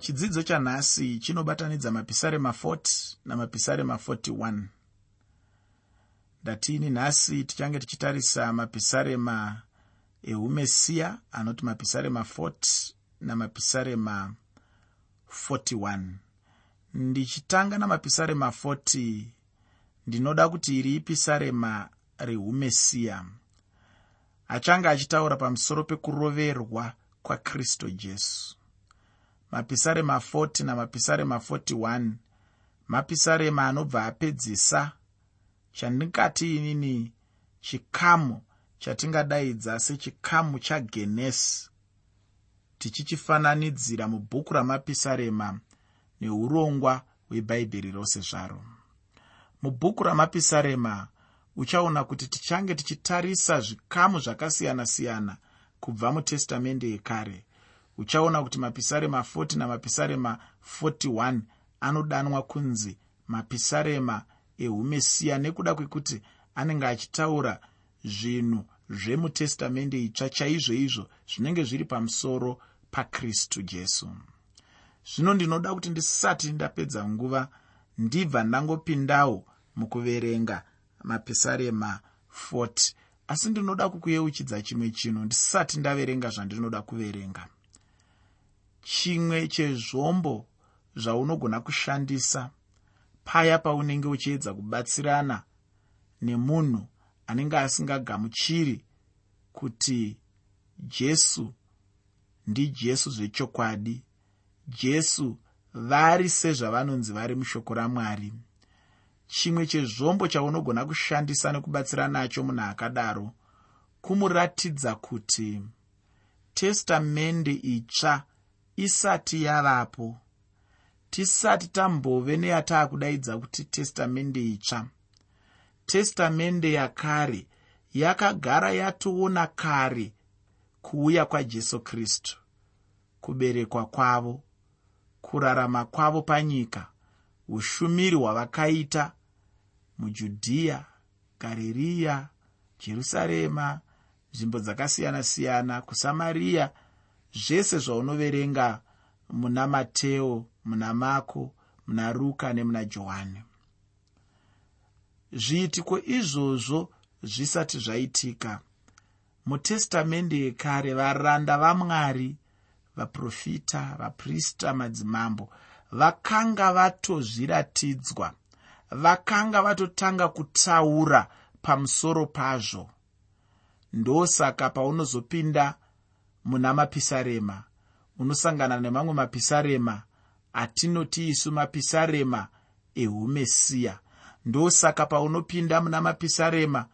chidzidzo chanhasi chinobatanidza mapisarema 40 namapisarema 41 ndatiini nhasi tichange tichitarisa mapisarema eumesiya anoti mapisarema 40 namapisarema 41 ndichitanga namapisarema 40 ndinoda kuti iri ipisarema reumesiya achange achitaura pamusoro pekuroverwa kwakristu jesu mapisarema 40 namapisarema 41 mapisarema anobva apedzisa. Chandingati inini chikamu chatingadaidza sechikamu chagenesi tichichifananidzira mubhuku ramapisarema neurongwa hwebhaibheri rose zvaro. Mubhuku ramapisarema uchaona kuti tichange tichitarisa zvikamu zvakasiyana-siyana kubva mutestamende yekare uchaona kuti mapisarema 40 namapisarema 41 anodanwa kunzi mapisarema eumesiya nekuda kwekuti anenge achitaura zvinhu zvemutestamende itsva chaizvo izvo zvinenge zviri pamusoro pakristu jesu. Zvino ndinoda kuti ndisati ndapedza nguva ndibva ndangopindawo mukuverenga mapisarema 40 asi ndinoda kukuyeuchidza chimwe chinhu ndisati ndaverenga zvandinoda kuverenga chimwe chezvombo zvaunogona kushandisa paya paunenge uchiedza kubatsirana nemunhu anenge asingagamuchiri kuti jesu ndijesu zvechokwadi. Jesu vari sezvavanonzi vari mushoko ramwari. Chimwe chezvombo chaunogona kushandisa nekubatsira nacho munhu akadaro kumuratidza kuti testamende itsva isati yavapo tisati tambove neyataakudaidza kuti testamende itsva. Testamende yakare yakagara yatoona kare kuuya kwajesu kristu kuberekwa kwavo kurarama kwavo panyika ushumiri hwavakaita mujudhiya gaririya jerusarema nzvimbo dzakasiyana-siyana kusamariya zvese zvaunoverenga muna mateo muna mako muna ruka nemuna johani. Zviitiko izvozvo zvisati zvaitika? Mutestamende yekare varanda vamwari vaprofita vaprista madzimambo vakanga vatozviratidzwa vakanga vatotanga kutaura pamusoro pazvo. Ndosaka paunozopinda muna mapisarema. Unosangana nemamwe mapisarema atinoti isu mapisarema eumesiya ndosaka paunopinda muna mapisarema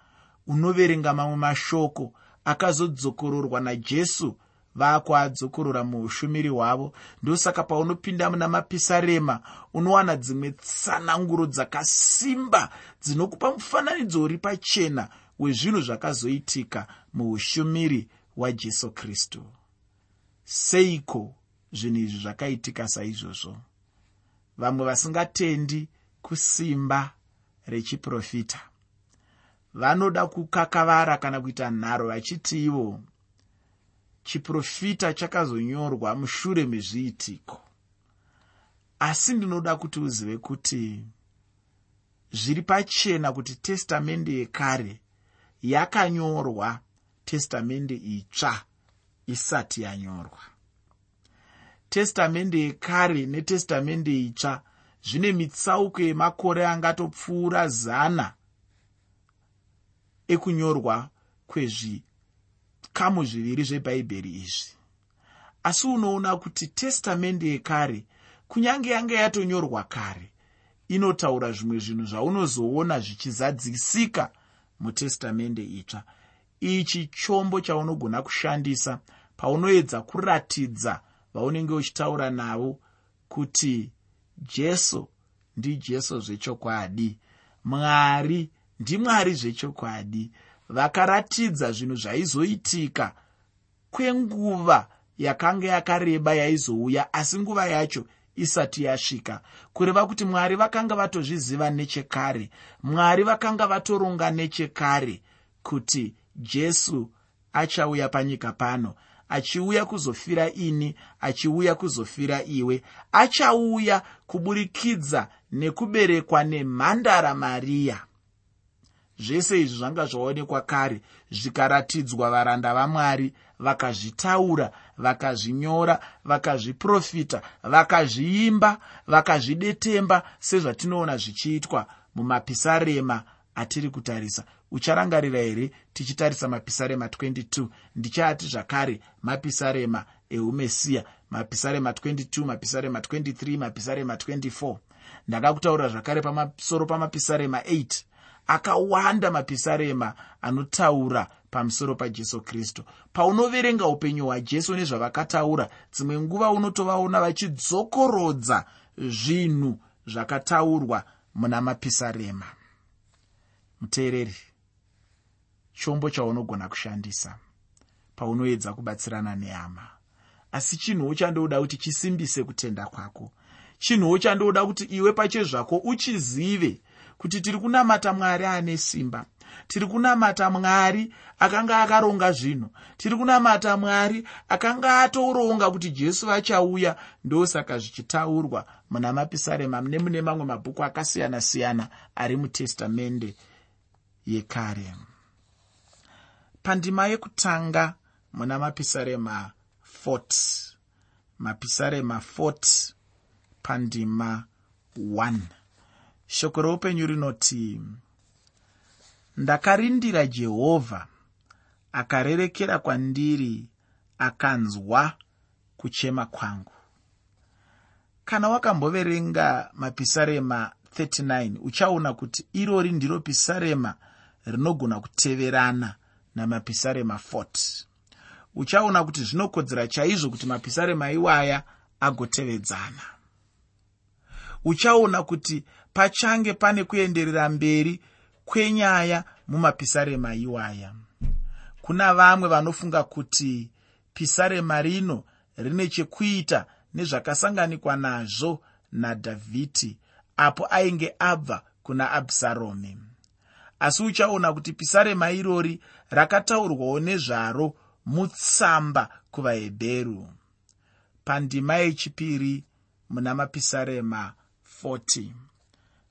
unoverenga mamwe mashoko akazodzokororwa najesu vaakuadzokorora muushumiri hwavo. Ndosaka paunopinda muna mapisarema unowana dzimwe tsananguro dzakasimba dzinokupa mufananidzo uri pachena wezvinhu zvakazoitika muushumiri hwajesu kristu. Seiko zvinhu izvi zvakaitika saizvozvo? Vamwe vasingatendi kusimba rechiprofita. Vanoda kukakavara kana kuita nharo vachiti ivo chiprofita chakazonyorwa mushure mezviitiko. Asi ndinoda kuti uzive kuti zviri pachena kuti testamende yekare yakanyorwa testamende itsva isati yanyorwa. Testamende yekare netestamende itsva zvine mitsauko yemakore angatopfuura zana ekunyorwa kwezvikamu zviviri zvebhaibheri izvi. Asi unoona kuti testamende yekare kunyange yange yatonyorwa kare inotaura zvimwe zvinhu zvaunozoona zvichizadzisika mutestamende itsva ichi chombo chaunogona kushandisa paunoedza kuratidza vaunenge uchitaura navo kuti jesu ndijesu zvechokwadi. Mwari ndimwari zvechokwadi. Vakaratidza zvinhu zvaizoitika kwenguva yakanga yakareba yaizouya asi nguva yacho isati yasvika. Kureva kuti mwari vakanga vatozviziva nechekare mwari vakanga vatoronga nechekare kuti jesu achauya panyika pano achiuya kuzofira ini achiuya kuzofira iwe achauya kuburikidza nekuberekwa nemhandara mariya zvese izvi zvanga zvaonekwa kare zvikaratidzwa varanda vamwari vakazvitaura vakazvinyora vakazviprofita vakazviimba vakazvidetemba sezvatinoona zvichiitwa mumapisarema atiri kutarisa ucharangarira here tichitarisa mapisarema 22 ndichaati zvakare mapisarema eumesiya mapisarema 22 mapisarema 23 mapisarema 24 ndakakutaura zvakare pamasoro pamapisarema 8 akawanda mapisarema anotaura pamusoro pajesu kristu. Paunoverenga upenyu hwajesu nezvavakataura dzimwe nguva unotovaona vachidzokorodza zvinhu zvakataurwa muna mapisarema. Muteereri chombo chaunogona kushandisa paunoedza kubatsirana nehama asi chinhuwo chandoda kuti chisimbise kutenda kwako. Chinhuwo chandoda kuti iwe pachezvako uchizive kuti tiri kunamata mwari ane simba. Tiri kunamata mwari akanga akaronga zvinhu. Tiri kunamata mwari akanga atoronga kuti jesu vachauya ndosaka zvichitaurwa muna mapisarema nemune mamwe mabhuku akasiyana-siyana ari mutestamende yekare pandima yekutanga muna mapisarema 40 mapisarema 40 pandima 1 shoko roupenyu rinoti ndakarindira jehovha akarerekera kwandiri akanzwa kuchema kwangu. Kana wakamboverenga mapisarema 39 uchaona kuti irori ndiro pisarema rinogona kuteverana namapisarema 40 uchaona kuti zvinokodzera chaizvo kuti mapisarema iwaya agotevedzana. Uchaona kuti pachange pane kuenderera mberi kwenyaya mumapisarema iwaya. Kuna vamwe vanofunga kuti pisarema rino rine chekuita nezvakasanganikwa nazvo nadhavhidhi apo ainge abva kuna abhusaromi asi uchaona kuti pisarema irori rakataurwawo nezvaro mutsamba kuvahebheru. Pandima yechipiri muna mapisarema 40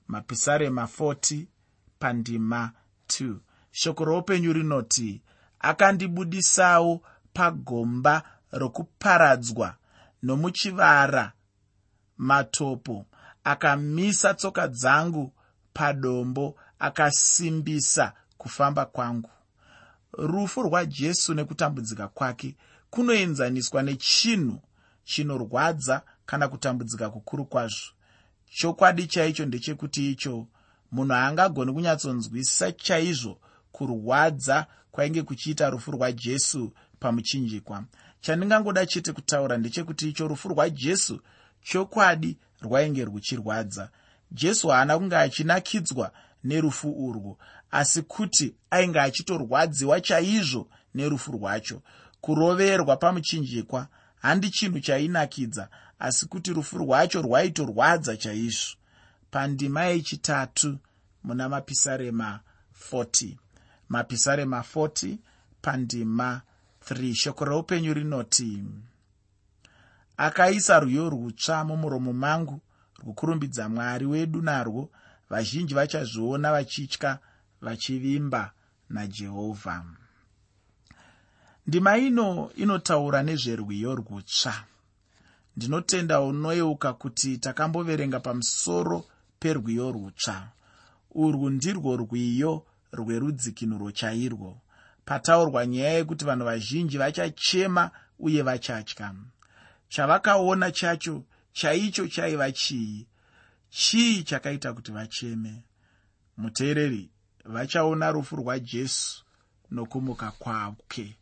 mapisarema 40 pandima 2 shoko roupenyu rinoti akandibudisawo pagomba rokuparadzwa nomuchivara matopo akamisa tsoka dzangu padombo akasimbisa kufamba kwangu. Rufu rwajesu nekutambudzika kwake kunoenzaniswa nechinhu chinorwadza kana kutambudzika kukuru kwazvo. Chokwadi chaicho ndechekuti icho munhu haangagoni kunyatsonzwisisa chaizvo kurwadza kwainge kuchiita rufu rwajesu pamuchinjikwa. Chandingangoda chete kutaura ndechekuti icho rufu rwajesu chokwadi rwainge ruchirwadza. Jesu haana kunge achinakidzwa nerufu urwu asi kuti ainge achitorwadziwa chaizvo nerufu rwacho. Kuroverwa pamuchinjikwa handi chinhu chainakidza asi kuti rufu rwacho rwaitorwadza chaizvo. Pandima yechitatu muna mapisarema 40 mapisarema 40 pandima 3 shoko reupenyu rinoti akaisa rwiyo rutsva mumuromo mangu rwokurumbidza mwari wedu narwo vazhinji vachazviona vachitya vachivimba najehovha ndima ino inotaura nezverwiyo rwutsva ndinotenda unoyeuka kuti takamboverenga pamusoro perwiyo rwutsva urwu ndirwo rwiyo rwerudzikinuro chairwo. Pataurwa nyaya yekuti vanhu vazhinji vachachema uye vachatya chavakaona chacho chaicho chaiva chii chii chakaita kuti vacheme? Muteereri vachaona rufu rwajesu nokumuka kwake.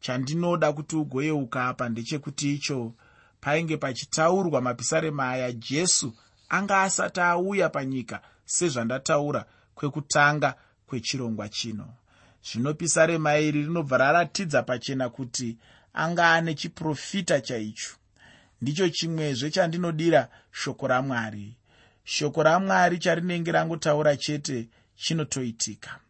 Chandinoda kuti ugoyeuka apa ndechekuti icho painge pachitaurwa mapisarema aya jesu anga asati auya panyika sezvandataura kwekutanga kwechirongwa chino. Zvino pisarema iri rinobva raratidza pachena kuti anga ane chiprofita chaicho. Ndicho chimwezve chandinodira shoko ramwari shoko ramwari charinenge rangotaura chete chinotoitika.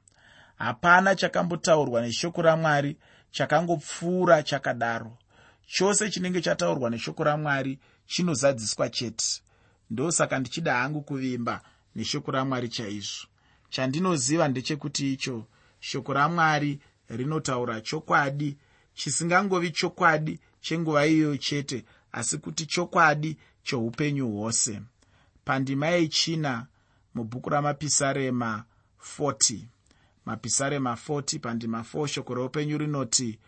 Hapana chakambotaurwa neshoko ramwari chakangopfuura chakadaro. Chose chinenge chataurwa neshoko ramwari chinozadziswa chete. Ndosaka ndichida hangu kuvimba neshoko ramwari chaizvo. Chandinoziva ndechekuti icho shoko ramwari rinotaura chokwadi chisingangovi chokwadi chenguva iyoyo chete asi kuti chokwadi choupenyu hwose pandima yechina mubhuku ramapisarema 40 mapisarema 40 pandima 4 shoko reupenyu rinoti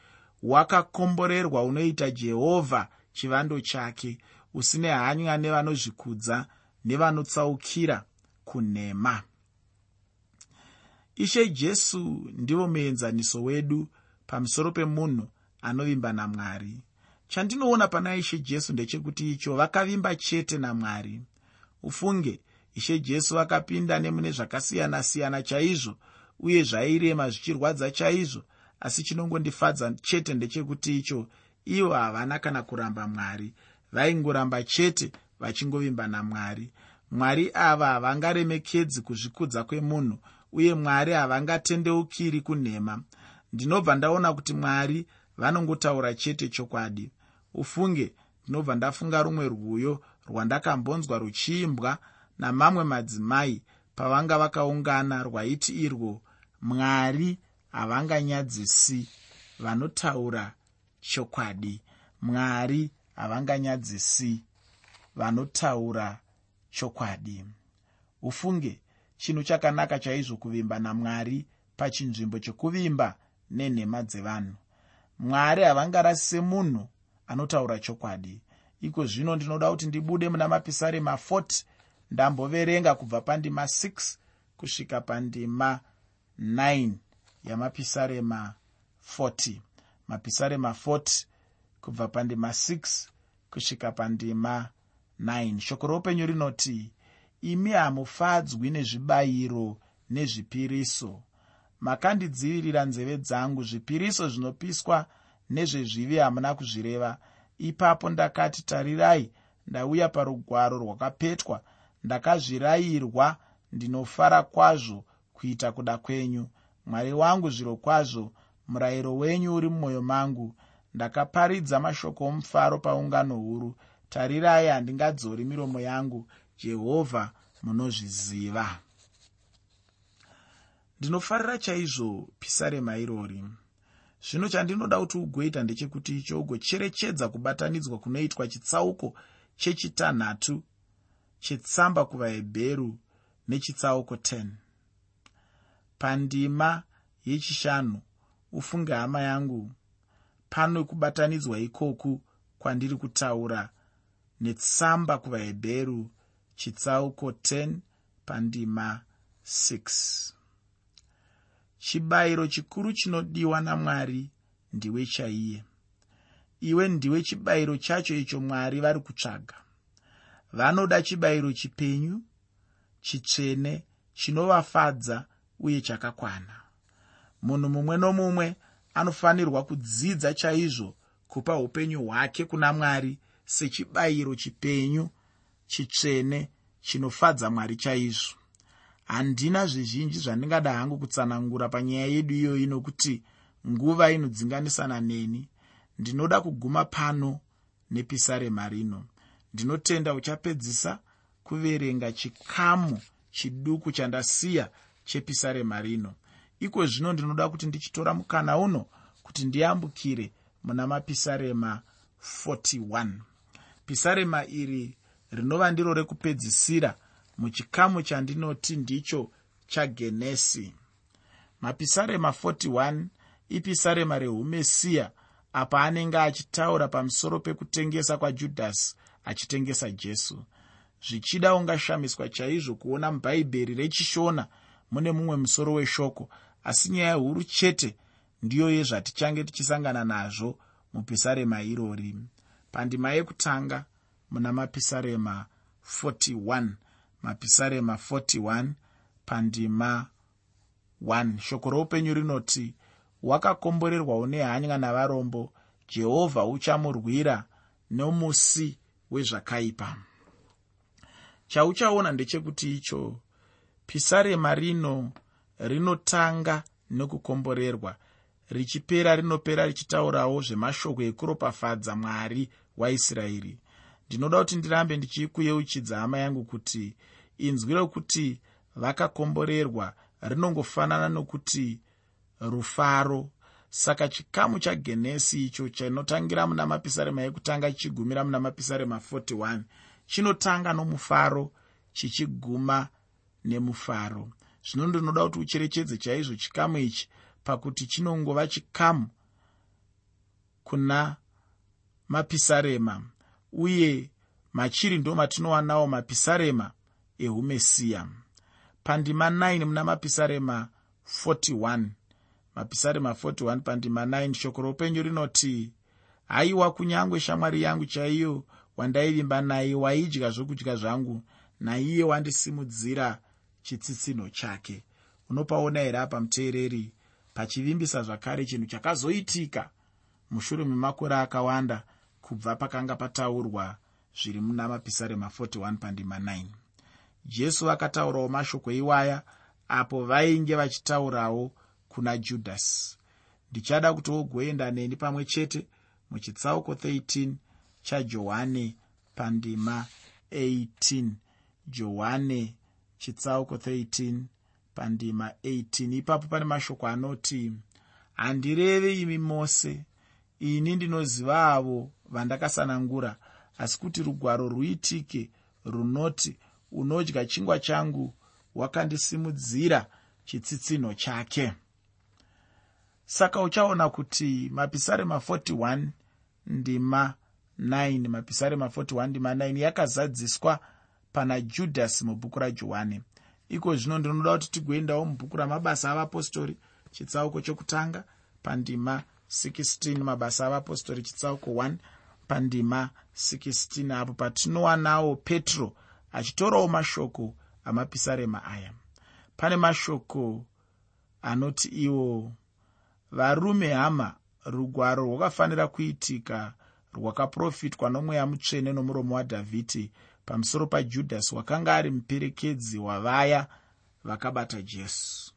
wakakomborerwa unoita jehovha chivando chake usine hanya nevanozvikudza nevanotsaukira kunhema. Ishe jesu ndivo muenzaniso wedu pamusoro pemunhu anovimba namwari. Chandinoona pana ishe jesu ndechekuti icho vakavimba chete namwari ufunge. Ishe jesu vakapinda nemune zvakasiyana-siyana chaizvo uye zvairema zvichirwadza chaizvo. Asi chinongondifadza chete ndechekuti icho ivo havana kana kuramba mwari. Vaingoramba chete vachingovimba namwari. Mwari ava havangaremekedzi kuzvikudza kwemunhu uye mwari havangatendeukiri kunhema. Ndinobva ndaona kuti mwari vanongotaura chete chokwadi. Ufunge ndinobva ndafunga rumwe rwuyo rwandakambonzwa ruchiimbwa namamwe madzimai pavanga vakaungana rwaiti irwo mwari havanganyadzisi vanotaura chokwadi. Mwari havanganyadzisi vanotaura chokwadi. Ufunge chinhu chakanaka chaizvo kuvimba namwari pachinzvimbo chokuvimba nenhema dzevanhu. Mwari havangarasise munhu anotaura chokwadi iko zvino ndinoda kuti ndibude muna mapisarema 40 ndamboverenga kubva pandima 6 kusvika pandima 9 yamapisarema 40 mapisarema 40 kubva pandima 6 kusvika pandima 9 shoko roupenyu rinoti imi hamufadzwi nezvibayiro nezvipiriso. Makandidzivirira nzeve dzangu zvipiriso zvinopiswa nezvezvivi hamuna kuzvireva ipapo ndakati tarirai ndauya parugwaro rwakapetwa ndakazvirayirwa ndinofara kwazvo kuita kuda kwenyu. Mwari wangu zviro kwazvo murayiro wenyu uri mumwoyo mangu. Ndakaparidza mashoko omufaro paungano huru. Tarirai handingadzori miromo yangu jehovha munozviziva. Ndinofarira chaizvo pisarema irori zvino chandinoda kuti ugoita ndechekuti icho ugocherechedza kubatanidzwa kunoitwa chitsauko chechitanhatu chetsamba kuvahebheru nechitsauko 10 pandima yechishanu ufunge hama yangu pano kubatanidzwa ikoku kwandiri kutaura netsamba kuvahebheru chitsauko 10 pandima 6 chibayiro chikuru chinodiwa namwari ndiwe chaiye. Iwe ndiwe chibayiro chacho icho mwari vari kutsvaga. Vanoda chibayiro chipenyu chitsvene chinovafadza uye chakakwana. Munhu mumwe nomumwe anofanirwa kudzidza chaizvo kupa upenyu hwake kuna mwari sechibayiro chipenyu chitsvene chinofadza mwari chaizvo handina zvizhinji zvandingada hangu kutsanangura panyaya yedu iyoyi nokuti nguva inodzinganisana neni. Ndinoda kuguma pano nepisarema rino. Ndinotenda uchapedzisa kuverenga chikamu chiduku chandasiya chepisarema rino. Iko zvino ndinoda kuti ndichitora mukana uno kuti ndiyambukire muna mapisarema 41 pisarema iri rinova ndiro rekupedzisira muchikamu chandinoti ndicho chagenesi mapisarema 41 ipisarema reumesiya apa anenge achitaura pamusoro pekutengesa kwajudhasi achitengesa jesu. Zvichida ungashamiswa chaizvo kuona mubhaibheri rechishona mune mumwe musoro weshoko asi nyaya huru chete ndiyo yezvatichange tichisangana nazvo mupisarema irori pandima yekutanga muna mapisarema 41 mapisarema 41 pandima 1 shoko roupenyu rinoti wakakomborerwa une hanya navarombo jehovha uchamurwira nomusi wezvakaipa. Chauchaona ndechekuti icho pisarema rino rinotanga nekukomborerwa richipera rinopera richitaurawo zvemashoko ekuropafadza mwari waisraeri ndinoda kuti ndirambe ndichikuyeuchidza hama yangu kuti inzwi rokuti vakakomborerwa rinongofanana nokuti rufaro. Saka chikamu chagenesi icho chinotangira muna mapisarema ekutanga chichigumira muna mapisarema 41 chinotanga nomufaro chichiguma nemufaro. Zvino ndinoda kuti ucherechedze chaizvo chikamu ichi pakuti chinongova chikamu kuna mapisarema uye machiri ndo matinowanawo mapisarema eumesiya pandima 9 muna mapisarema 41 mapisarema 41 pandima 9 shoko roupenyu rinoti haiwa kunyange shamwari yangu chaiyo wandaivimba naye waidya zvokudya zvangu naiye wandisimudzira chitsitsino chake. Unopaona here apa muteereri pachivimbisa zvakare chinhu chakazoitika. Mushure memakore akawanda kubva pakanga pataurwa zviri muna mapisarema 41 pandima 9 jesu akataurawo mashoko iwaya apo vainge vachitaurawo kuna judhasi ndichada kuti wogoenda neni pamwe chete muchitsauko 13 chajohane pandima 18 johane chitsauko 13 pandima 18 ipapo pane mashoko anoti handireve imi mose ini ndinoziva avo vandakasanangura asi kuti rugwaro ruitike runoti unodya chingwa changu wakandisimudzira chitsitsinho chake. Saka uchaona kuti mapisarema 41 ndima 9 mapisarema 41 ndima 9 yakazadziswa pana judhasi mubhuku rajohani. Iko zvino ndinoda kuti tigoendawo mubhuku ramabasa avapostori chitsauko chokutanga pandima 16 mabasa avapostori chitsauko 1 pandima 16 apo patinowanawo petro achitorawo mashoko amapisarema aya. Pane mashoko anoti iwo varume hama rugwaro rwakafanira kuitika rwakaprofitwa nomweya mutsvene nomuromo wadhavhidhi pamusoro pajudhasi wakanga ari muperekedzi wavaya vakabata jesu.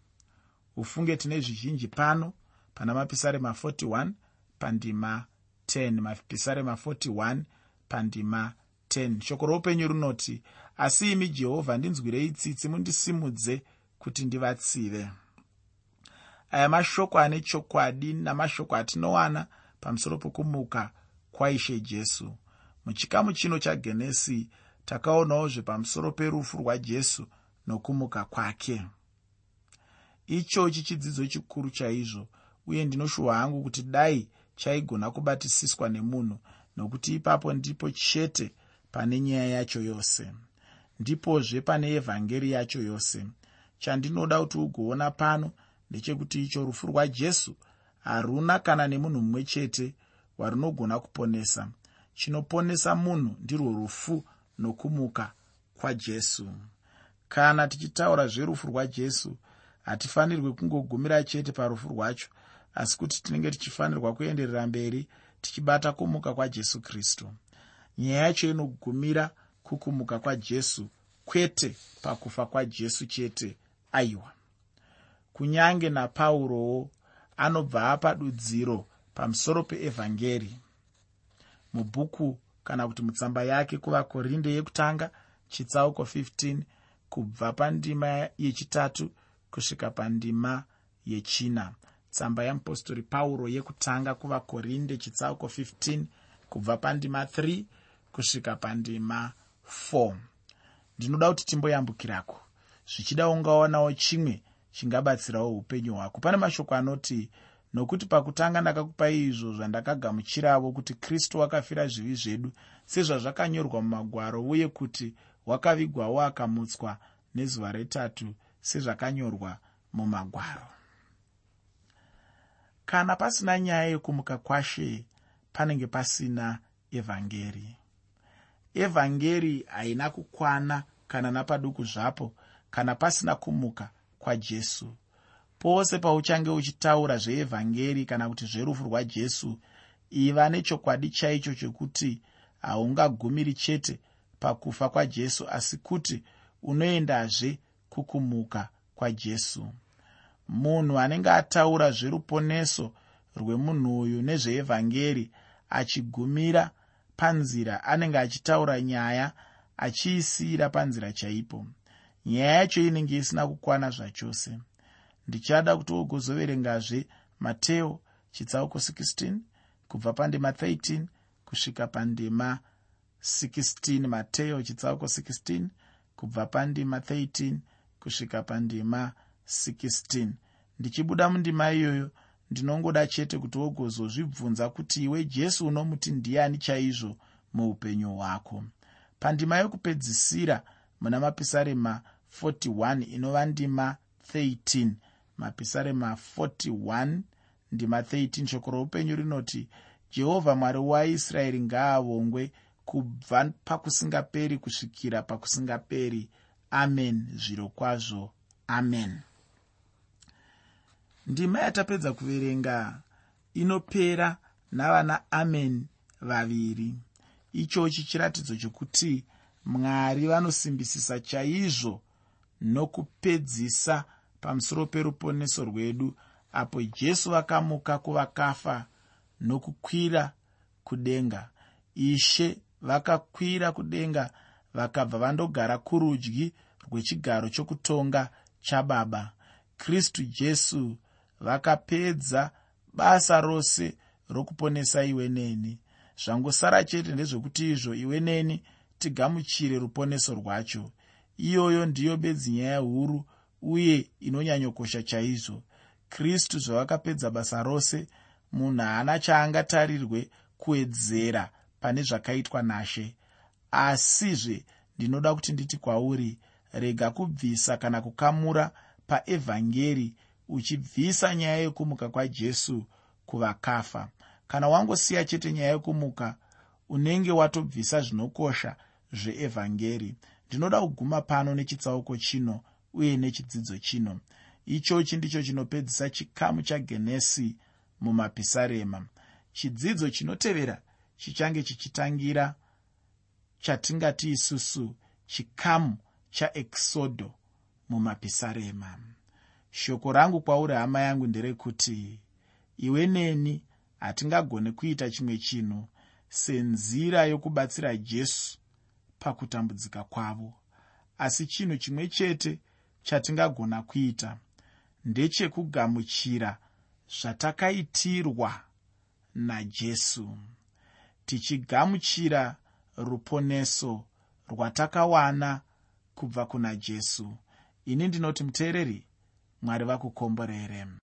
Ufunge tine zvizhinji pano pana mapisarema 41 pandima 10 mapisarema 41 pandima 10 shoko roupenyu runoti asi imi jehovha ndinzwirei tsitsi mundisimudze kuti ndivatsive. Aya mashoko ane chokwadi namashoko atinowana pamusoro pokumuka kwaishe jesu. Muchikamu chino chagenesi takaonawo zvepamusoro perufu rwajesu nokumuka kwake. Ichochi chidzidzo chikuru chaizvo uye ndinoshuhwa hangu kuti dai chaigona kubatisiswa nemunhu nokuti ipapo ndipo chete pane nyaya yacho yose. Ndipozve pane evhangeri yacho yose. Chandinoda kuti ugoona pano ndechekuti icho rufu rwajesu haruna kana nemunhu mumwe chete warunogona kuponesa. Chinoponesa munhu ndirwo rufu nokumuka kwajesu kana tichitaura zverufu rwajesu hatifanirwi kungogumira chete parufu rwacho asi kuti tinenge tichifanirwa kuenderera mberi tichibata kumuka kwajesu kristu. Nyaya yacho inogumira kukumuka kwajesu kwete pakufa kwajesu chete aiwa. Kunyange napaurowo anobva apa dudziro pamusoro peevhangeri mubhuku kana kuti mutsamba yake kuvakorinde yekutanga chitsauko 15 kubva pandima yechitatu kusvika pandima yechina tsamba yamupostori pauro yekutanga kuvakorinde chitsauko 15 kubva pandima 3 kusvika pandima 4 ndinoda kuti timboyambukirako zvichida ungaonawo chimwe chingabatsirawo upenyu hwako. Pane mashoko anoti nokuti pakutanga ndakakupa izvo zvandakagamuchiravo kuti kristu akafira zvivi zvedu sezvazvakanyorwa mumagwaro uye kuti wakavigwawo akamutswa nezuva retatu sezvakanyorwa mumagwaro kana pasina nyaya yekumuka kwashe panenge pasina evhangeri. Evhangeri haina kukwana kana napaduku zvapo kana pasina kumuka kwajesu pose pauchange uchitaura zveevhangeri kana kuti zverufu rwajesu iva nechokwadi chaicho chokuti haungagumiri chete pakufa kwajesu asi kuti unoendazve kukumuka kwajesu munhu anenge ataura zveruponeso rwemunhu uyu nezveevhangeri achigumira panzira anenge achitaura nyaya achiisiyira panzira chaipo. Nyaya yacho inenge isina kukwana zvachose. Ndichada kuti wogozoverengazve mateo chitsauko 16 kubva pandema 13 kusvika pandema 16 mateo chitsauko 16 kubva pandima 13 kusvika pandima 16 ndichibuda mundima iyoyo ndinongoda chete kuti wogozozvibvunza kuti iwe jesu unomuti ndiani chaizvo muupenyu hwako. Pandima yokupedzisira muna mapisarema 41 inova ndima 13 mapisarema 41 ndima 13 shoko roupenyu rinoti jehovha mwari waisraeri ngaavongwe kubva pakusingaperi kusvikira pakusingaperi. Amen. Zviro kwazvo. Amen ndima yatapedza kuverenga inopera navana amen vaviri. Ichochi chiratidzo chokuti mwari vanosimbisisa chaizvo nokupedzisa pamusoro peruponeso rwedu apo jesu vakamuka kuvakafa nokukwira kudenga. Ishe vakakwira kudenga vakabva vandogara kurudyi rwechigaro chokutonga chababa kristu jesu vakapedza basa rose rokuponesa iwe neni. Zvangosara chete ndezvekuti izvo iwe neni tigamuchire ruponeso rwacho. Iyoyo ndiyo bedzi nyaya huru uye inonyanyokosha chaizvo. Kristu zvavakapedza basa rose munhu haana chaangatarirwe kuwedzera pane zvakaitwa nashe. Asizve ndinoda kuti nditi kwauri rega kubvisa kana kukamura paevhangeri uchibvisa nyaya yekumuka kwajesu kuvakafa. Kana wangosiya chete nyaya yekumuka unenge watobvisa zvinokosha zveevhangeri. Ndinoda kuguma pano nechitsauko chino uye nechidzidzo chino. Ichochi ndicho chinopedzisa chikamu chagenesi mumapisarema. Chidzidzo chinotevera chichange chichitangira chatingati isusu chikamu chaexodo mumapisarema shoko rangu kwauri hama yangu nderekuti iwe neni hatingagone kuita chimwe chinhu senzira yokubatsira jesu pakutambudzika kwavo. Asi chinhu chimwe chete chatingagona kuita ndechekugamuchira zvatakaitirwa najesu tichigamuchira ruponeso rwatakawana kubva kuna jesu. Ini ndinoti muteereri mwari vakukomborere